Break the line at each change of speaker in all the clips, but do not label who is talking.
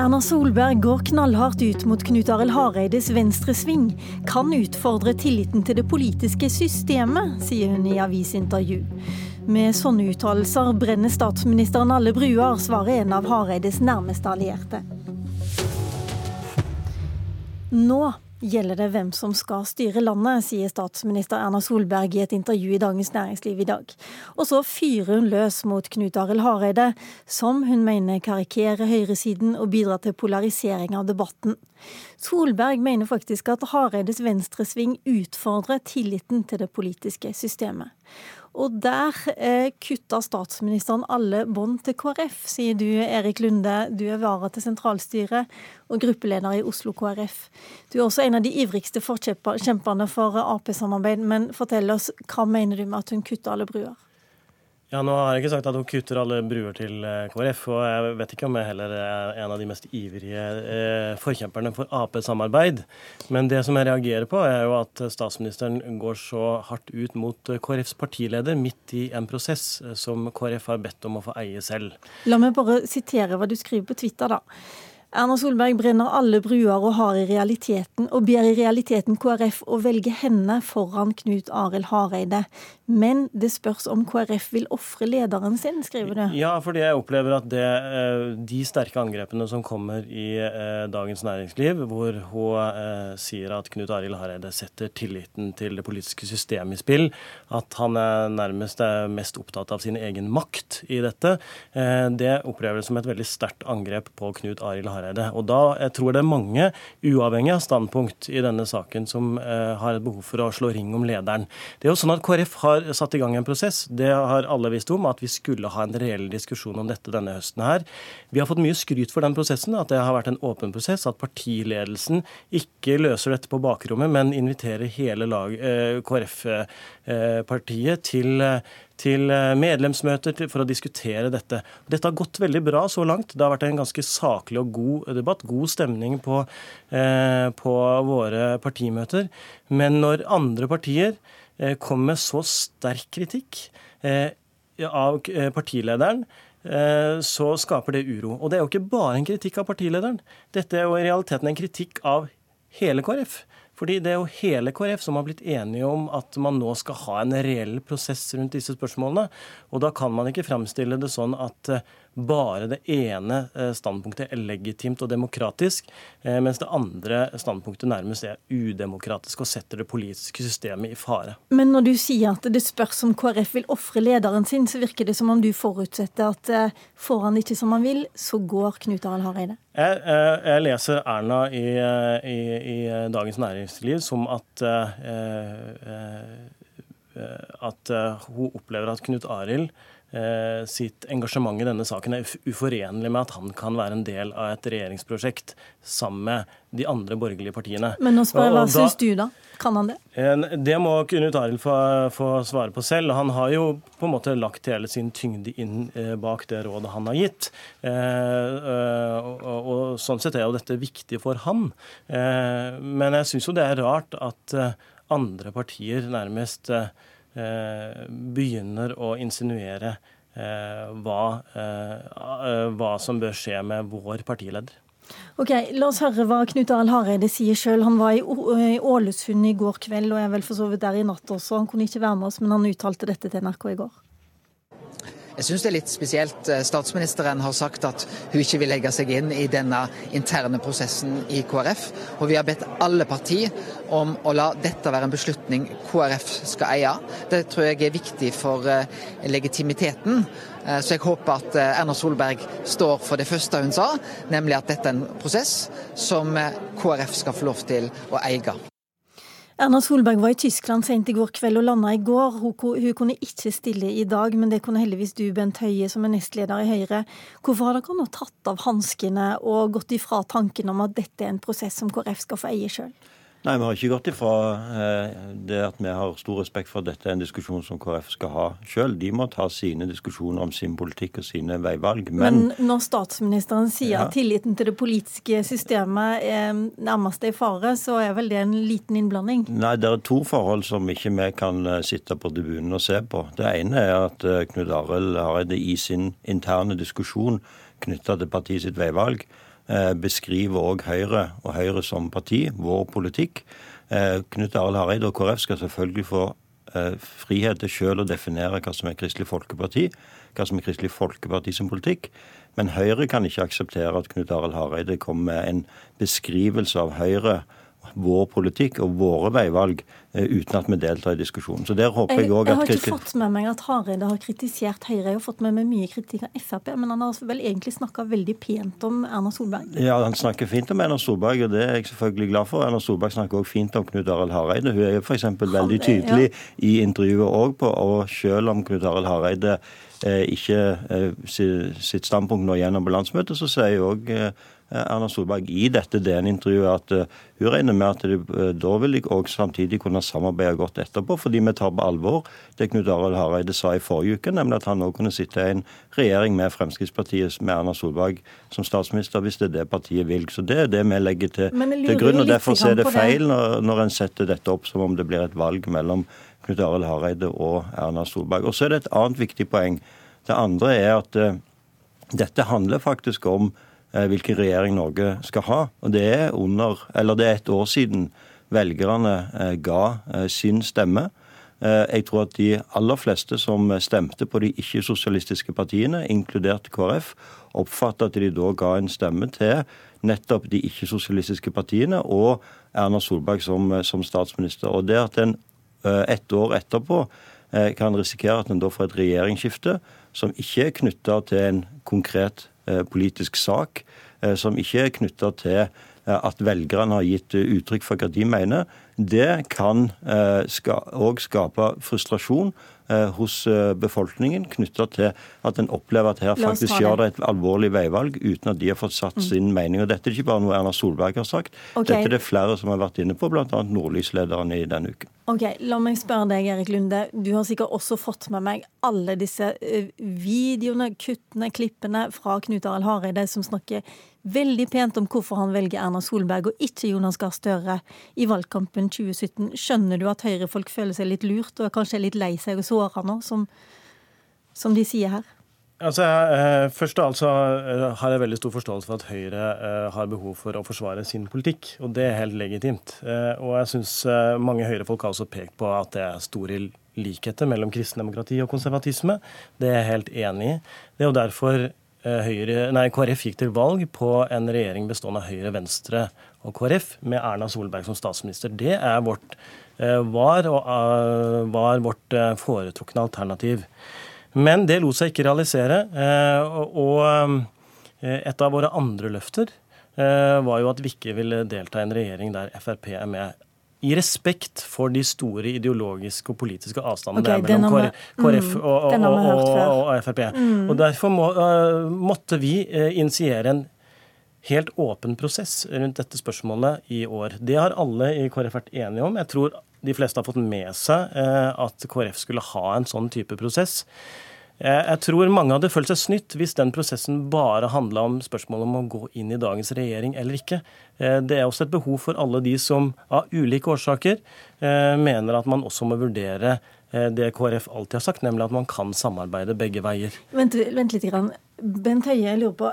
Erna Solberg går knallhardt ut mot Knut Arild Hareides venstresving. Kan utfordre tilliten til det politiske systemet, sier hun i avisintervju. Med sånne uttalelser brenner statsministeren alle bruer, svarer en av Hareides nærmeste allierte. Nå gjelder det hvem som skal styre landet, sier statsminister Erna Solberg i et intervju i Dagens Næringsliv i dag. Og så fyrer hun løs mot Knut Arild Hareide, som hun mener karikerer høyresiden og bidrar til polarisering av debatten. Solberg mener faktisk at Hareides venstresving utfordrer tilliten til det politiske systemet. Og der eh, kutta statsministeren alle bånd til KrF, sier du Erik Lunde. Du er vara til sentralstyret og gruppeleder i Oslo KrF. Du er også en av de ivrigste forkjemperne for Ap-samarbeid, men fortell oss, hva mener du med at hun kutta alle bruer?
Ja, Nå har jeg ikke sagt at hun kutter alle bruer til eh, KrF, og jeg vet ikke om jeg heller er en av de mest ivrige eh, forkjemperne for Ap-samarbeid. Men det som jeg reagerer på, er jo at statsministeren går så hardt ut mot eh, KrFs partileder midt i en prosess som KrF har bedt om å få eie selv.
La meg bare sitere hva du skriver på Twitter, da. Erna Solberg brenner alle bruer og har i realiteten, og ber i realiteten KrF å velge henne foran Knut Arild Hareide. Men det spørs om KrF vil ofre lederen sin, skriver du.
Ja, fordi jeg opplever at det, eh, de sterke angrepene som kommer i eh, Dagens Næringsliv, hvor hun eh, sier at Knut Arild Hareide setter tilliten til det politiske systemet i spill, at han er nærmest er mest opptatt av sin egen makt i dette, det opplever jeg som et veldig sterkt angrep på Knut Arild Hareide. Hareide. Og da jeg tror det er mange, uavhengig av standpunkt i denne saken, som eh, har et behov for å slå ring om lederen. Det er jo sånn at KrF har satt i gang en prosess. Det har alle visst om, at vi skulle ha en reell diskusjon om dette denne høsten her. Vi har fått mye skryt for den prosessen, at det har vært en åpen prosess, at partiledelsen ikke løser dette på bakrommet, men inviterer hele lag, eh, KrF-partiet til eh, til eh, medlemsmøter for å diskutere dette. Dette har gått veldig bra så langt. Det har vært en ganske saklig og god debatt. God stemning på, eh, på våre partimøter. Men når andre partier eh, kommer med så sterk kritikk av partilederen, så skaper det uro. Og det er jo ikke bare en kritikk av partilederen. Dette er jo i realiteten en kritikk av hele KrF. Fordi det er jo hele KrF som har blitt enige om at man nå skal ha en reell prosess rundt disse spørsmålene. Og da kan man ikke fremstille det sånn at eh, bare det ene eh, standpunktet er legitimt og demokratisk, eh, mens det andre standpunktet nærmest er udemokratisk og setter det politiske systemet i fare.
Men når du sier at det spørs om KrF vil ofre lederen sin, så virker det som om du forutsetter at får han ikke som han vil, så går Knut Arild Hareide?
Jeg, jeg, leser Erna i, i, i, Dagens Næringsliv som at, at hun opplever at Knut Arild Eh, sitt engasjement i denne saken er uforenlig med at han kan være en del av et regjeringsprosjekt sammen med de andre borgerlige partiene.
Men nå spør jeg, hva syns du, da? Kan han det?
Det må Knut Arild få, få, svare på selv. Han har jo på en måte lagt hele sin tyngde inn eh, bak det rådet han har gitt. Eh, og, og, og sånn sett er jo dette viktig for han. Men jeg syns jo det er rart at andre partier nærmest Eh, begynner å insinuere eh, hva, eh, hva som bør skje med vår partileder.
Ok, La oss høre hva Knut Arild Hareide sier sjøl. Han var i Ålesund i går kveld, og er vel for så vidt der i natt også. Han kunne ikke være med oss, men han uttalte dette til NRK i går.
Jeg syns det er litt spesielt. Eh, statsministeren har sagt at hun ikke vil legge seg inn i denne interne prosessen i KrF. Og vi har bedt alle partier om å la dette være en beslutning KrF skal eie. Det tror jeg er viktig for eh, legitimiteten. Eh, så jeg håper at Erna Solberg står for det første hun sa, nemlig at dette er en prosess som KrF skal få lov til å eie.
Erna Solberg var i Tyskland sent i går kveld og landa i går. Hun, kunne ikke stille i dag, men det kunne heldigvis du, Bent Høie, som er nestleder i Høyre. Hvorfor har dere nå tatt av hanskene og gått ifra tanken om at dette er en prosess som KrF skal få eie sjøl?
Nei, vi har ikke gått ifra eh, det at vi har stor respekt for at dette er en diskusjon som KrF skal ha sjøl. De må ta sine diskusjoner om sin politikk og sine veivalg.
Men, Men når statsministeren sier ja. at tilliten til det politiske systemet er nærmest i fare, så er vel det en liten innblanding?
Nei, det er to forhold som ikke vi kan eh, sitte på tribunen og se på. Det ene er at eh, Knut Arild Hareide i sin interne diskusjon knytta til partiet sitt veivalg beskriver òg Høyre og Høyre som parti, vår politikk. Knut Arild Hareide og KrF skal selvfølgelig få frihet til selv å definere hva som er Kristelig Folkeparti, hva som er Kristelig Folkeparti sin politikk. Men Høyre kan ikke akseptere at Knut Arild Hareide kommer med en beskrivelse av Høyre vår politikk og våre veivalg eh, uten at vi deltar i diskusjonen. Så der håper Jeg
jeg, jeg har ikke fått med meg at Hareide har kritisert Høyre. Jeg har fått med meg mye kritikk av Frp, men han har vel egentlig snakka veldig pent om Erna Solberg?
Ja, han snakker fint om Erna Solberg, og det er jeg selvfølgelig glad for. Erna Solberg snakker også fint om Knut Arild Hareide. Hun er jo f.eks. veldig tydelig ja. i intervjuet òg på, og selv om Knut Arild Hareide eh, ikke eh, sitt standpunkt nå gjennom på landsmøtet, så sier òg Eh, Erna Solberg i dette DN-intervjuet at eh, hun regner med at de, eh, da vil de òg samtidig kunne samarbeide godt etterpå, fordi vi tar på alvor det Knut Arild Hareide sa i forrige uke, nemlig at han òg kunne sitte i en regjering med Fremskrittspartiet med Erna Solberg som statsminister, hvis det er det partiet vil. Så Det er det vi legger til, til grunn. og Derfor er det feil når, når en setter dette opp som om det blir et valg mellom Knut Arild Hareide og Erna Solberg. Og Så er det et annet viktig poeng. Det andre er at uh, dette handler faktisk om Eh, hvilken regjering Norge skal ha. Og Det er under, det er et år siden velgerne eh, ga eh, sin stemme. Jeg tror at de aller fleste som stemte på de ikke-sosialistiske partiene, inkludert KrF, oppfattet at de da ga en stemme til nettopp de ikke-sosialistiske partiene og Erna Solberg som, som, statsminister. Og det at en ett år etterpå kan risikere at en da får et regjeringsskifte som ikke er knytta til en konkret Eh, politisk sak eh, som ikke er knytta til eh, at velgerne har gitt uttrykk for hva de mener, det kan òg skape frustrasjon hos befolkningen knytta til at en opplever at her faktisk gjør det et alvorlig veivalg uten at de har fått satt mm. sin mening. Og Dette er ikke bare noe Erna Solberg har sagt, okay. dette er det flere som har vært inne på, bl.a. Nordlyslederen i denne uken.
Ok, La meg spørre deg, Erik Lunde. Du har sikkert også fått med meg alle disse eh, videoene, kuttene, klippene fra Knut Arild Hareide som snakker veldig pent om hvorfor han velger Erna Solberg og ikke Jonas Gahr Støre i valgkampen 2017. Skjønner du at Høyre-folk føler seg litt lurt og kanskje er litt lei seg og såra nå, som, som de sier her?
Altså, eh, først og altså, eh, har jeg veldig stor forståelse for at Høyre eh, har behov for å forsvare sin politikk, og det er helt legitimt. Og jeg syns mange Høyre-folk har også pekt på at det er store likheter mellom kristendemokrati og konservatisme. Det er jeg helt enig i. Det er jo derfor Høyre, nei, KrF gikk til valg på en regjering bestående av Høyre, Venstre og KrF, med Erna Solberg som statsminister. Det vårt, var, og, var vårt foretrukne alternativ. Men det lot seg ikke realisere. Eh, og eh, et av våre andre løfter eh, var jo at vi ikke ville delta i en regjering der Frp er med. I respekt for de store ideologiske og politiske avstandene okay, mellom KrF KrF og, og, og, og Frp. Mm. Og Derfor må, måtte vi initiere en helt åpen prosess rundt dette spørsmålet i år. Det har alle i KrF vært enige om. Jeg tror de fleste har fått med seg eh, at KrF skulle ha en sånn type prosess. Eh, jeg tror mange hadde følt seg snytt hvis den prosessen bare handla om spørsmålet om å gå inn i dagens regjering eller ikke. Eh, det er også et behov for alle de som av ulike årsaker mener at man også må vurdere det KrF alltid har sagt, nemlig at man kan samarbeide begge veier.
Vent, vent litt. Grann. Bent Høie, jeg lurer på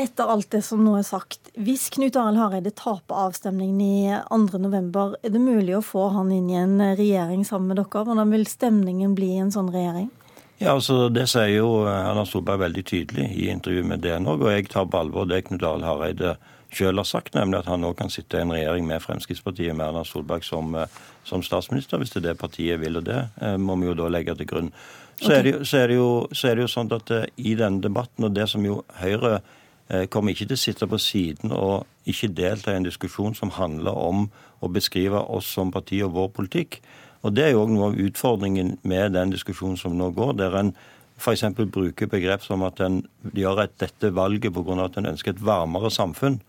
etter alt det som nå er sagt, hvis Knut Arild Hareide taper avstemningen i 2.11, er det mulig å få han inn i en regjering sammen med dere? Hvordan vil stemningen bli i en sånn regjering?
Ja, altså Det sier jo Erna Solberg veldig tydelig i intervjuet med DN òg, og jeg tar på alvor det Knut Arild Hareide sjøl har sagt, nemlig at han òg kan sitte i en regjering med Fremskrittspartiet med Erna Solberg som, som, statsminister, hvis det er det partiet vil. Og det eh, må vi jo da legge til grunn. Så, okay. er, det, så, er, det jo, så er det jo sånn at eh, i denne debatten, og det som jo Høyre Eh, kommer ikke til å sitte på siden og ikke delta i en diskusjon som handler om å beskrive oss som parti og vår politikk. Og Det er jo også noe av utfordringen med den diskusjonen som nå går, der en f.eks. bruker begrep som at en gjør et, dette valget pga. at en ønsker et varmere samfunn.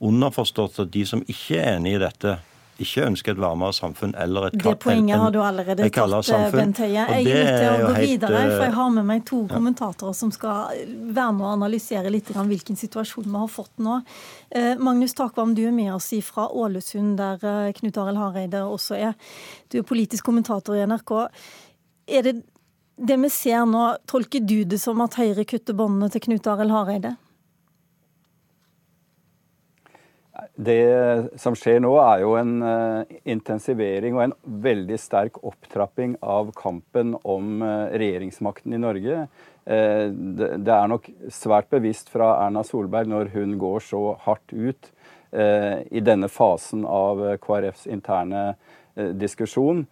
Underforstått at de som ikke er enig i dette, ikke ønsker et varmere samfunn eller et
Det poenget har du allerede tatt, eh, Bent Høie. Jeg er nødt til å gå videre, for jeg har med meg to ja. kommentatorer som skal være med å analysere litt hvilken situasjon vi har fått nå. Eh, Magnus Takvam, du er med oss fra Ålesund, der eh, Knut Arild Hareide også er. Du er politisk kommentator i NRK. Er det det vi ser nå, tolker du det som at Høyre kutter båndene til Knut Arild Hareide?
Det som skjer nå, er jo en uh, intensivering og en veldig sterk opptrapping av kampen om uh, regjeringsmakten i Norge. Uh, det, er nok svært bevisst fra Erna Solberg når hun går så hardt ut i denne fasen av KrFs interne diskusjon.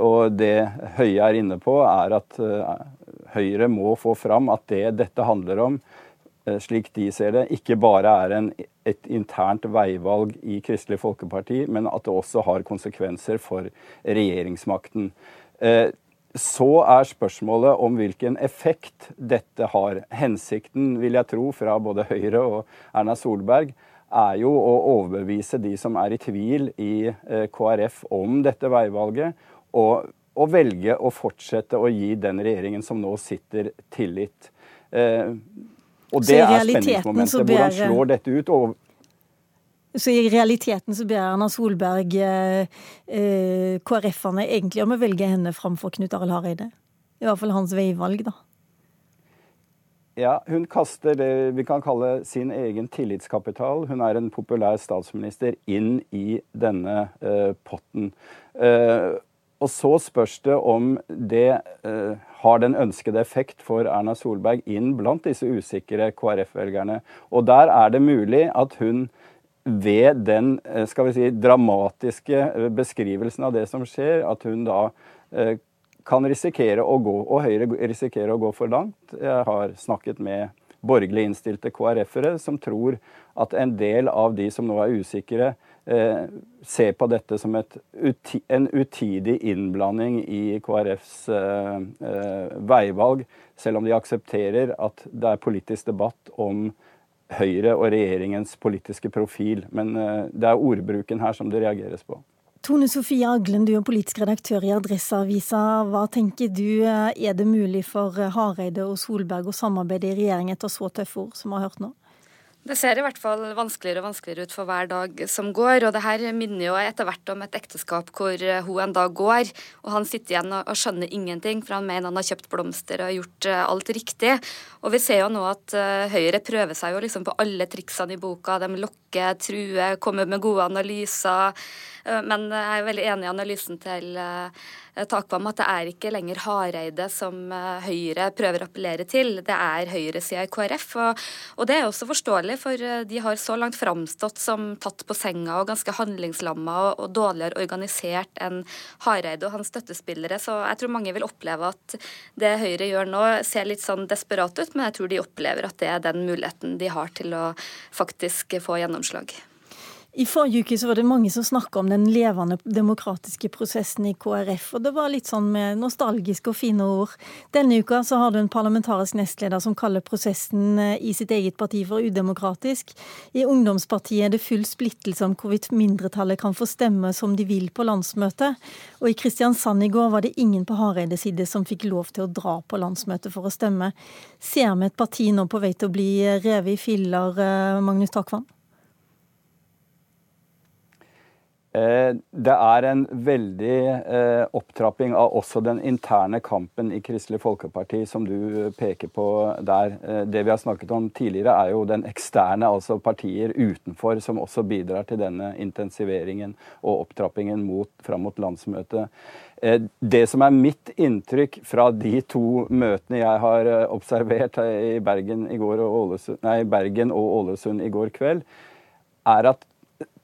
Og det Høie er inne på, er at Høyre må få fram at det dette handler om, Eh, slik de ser det, ikke bare er en, et internt veivalg i Kristelig Folkeparti, men at det også har konsekvenser for regjeringsmakten. Eh, så er spørsmålet om hvilken effekt dette har. Hensikten, vil jeg tro, fra både Høyre og Erna Solberg er jo å overbevise de som er i tvil i eh, KrF om dette veivalget, og, og velge å fortsette å gi den regjeringen som nå sitter, tillit. Og det er spenningsmomentet. Hvordan slår dette ut? Og
så i realiteten så ber Erna Solberg eh, eh KrF-ene egentlig om å velge henne framfor Knut Arild Hareide? I hvert fall hans veivalg, da.
Ja, hun kaster det vi kan kalle sin egen tillitskapital. Hun er en populær statsminister inn i denne eh, potten. Eh, og så spørs det om det eh, har den ønskede effekt for Erna Solberg inn blant disse usikre KrF-velgerne. Og der er det mulig at hun ved den eh, skal vi si, dramatiske eh, beskrivelsen av det som skjer, at hun da eh, kan risikere å gå, og Høyre risikerer å gå for langt. Jeg har snakket med borgerlig innstilte KrF-ere som tror at en del av de som nå er usikre, eh, ser på dette som et, en utidig innblanding i KrFs eh, eh, veivalg, selv om de aksepterer at det er politisk debatt om Høyre og regjeringens politiske profil. Men eh, det er ordbruken her som det reageres på.
Tone Sofie Aglen, du er politisk redaktør i Adresseavisa. Hva tenker du, er det mulig for Hareide og Solberg å samarbeide i regjering etter så tøffe ord som vi har hørt nå?
Det ser i hvert fall vanskeligere og vanskeligere ut for hver dag som går. Og det her minner jo etter hvert om et ekteskap hvor eh, hun en dag går, og han sitter igjen og, skjønner ingenting, for han mener han har kjøpt blomster og gjort eh, alt riktig. Og vi ser jo nå at uh, Høyre prøver seg jo liksom på alle triksene i boka. De lokker, truer, kommer med gode analyser. Uh, men jeg er veldig enig i analysen til Eh, Takvam at det er ikke lenger Hareide som eh, Høyre prøver å appellere til, det er høyresida i KrF. Og, og, det er også forståelig, for eh, de har så langt framstått som tatt på senga og ganske handlingslamma og, og dårligere organisert enn Hareide og hans støttespillere. Så jeg tror mange vil oppleve at det Høyre gjør nå ser litt sånn desperat ut, men jeg tror de opplever at det er den muligheten de har til å faktisk få gjennomslag.
I forrige uke så var det mange som snakka om den levende demokratiske prosessen i KrF. og Det var litt sånn med nostalgiske og fine ord. Denne uka så har du en parlamentarisk nestleder som kaller prosessen eh, i sitt eget parti for udemokratisk. I ungdomspartiet er det full splittelse om hvorvidt mindretallet kan få stemme som de vil på landsmøtet. Og i Kristiansand i går var det ingen på Hareides side som fikk lov til å dra på landsmøtet for å stemme. Ser vi et parti nå på vei til å bli revet i filler, eh, Magnus Takvam?
Eh, det er en veldig eh, opptrapping av også den interne kampen i Kristelig Folkeparti, som du peker på der. Eh, det vi har snakket om tidligere, er jo den eksterne, altså partier utenfor, som også bidrar til denne intensiveringen og opptrappingen mot, fram mot landsmøtet. Det som er mitt inntrykk fra de to møtene jeg har observert i Bergen, i og Ålesund, nei, Bergen og Ålesund i går kveld, er at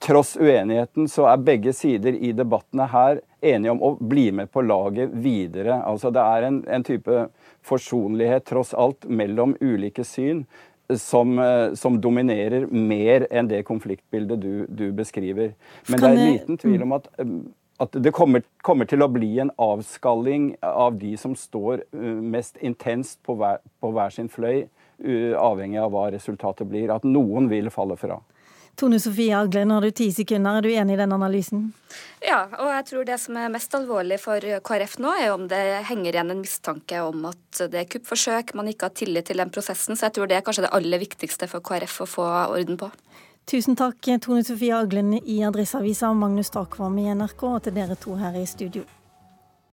tross uenigheten så er begge sider i debattene her enige om å bli med på laget videre. Altså Det er en, en type forsonlighet tross alt mellom ulike syn som, eh, som, dominerer mer enn det konfliktbildet du, du beskriver. Men det er liten tvil om at, eh, at det kommer, kommer, til å bli en avskalling av de som står eh, mest intenst på hver, på hver sin fløy, avhengig av hva resultatet blir. At noen vil falle fra.
Tone Sofie Aglen, har du ti sekunder. Er du enig i den analysen?
Ja, og jeg tror det som er mest alvorlig for KrF nå, er om det henger igjen en mistanke om at det er kuppforsøk, man ikke har tillit til den prosessen. Så jeg tror det er kanskje det aller viktigste for KrF å få orden på.
Tusen takk, Tone Sofie Aglen i Adresseavisa og Magnus Takvam i NRK, og til dere to her i studio.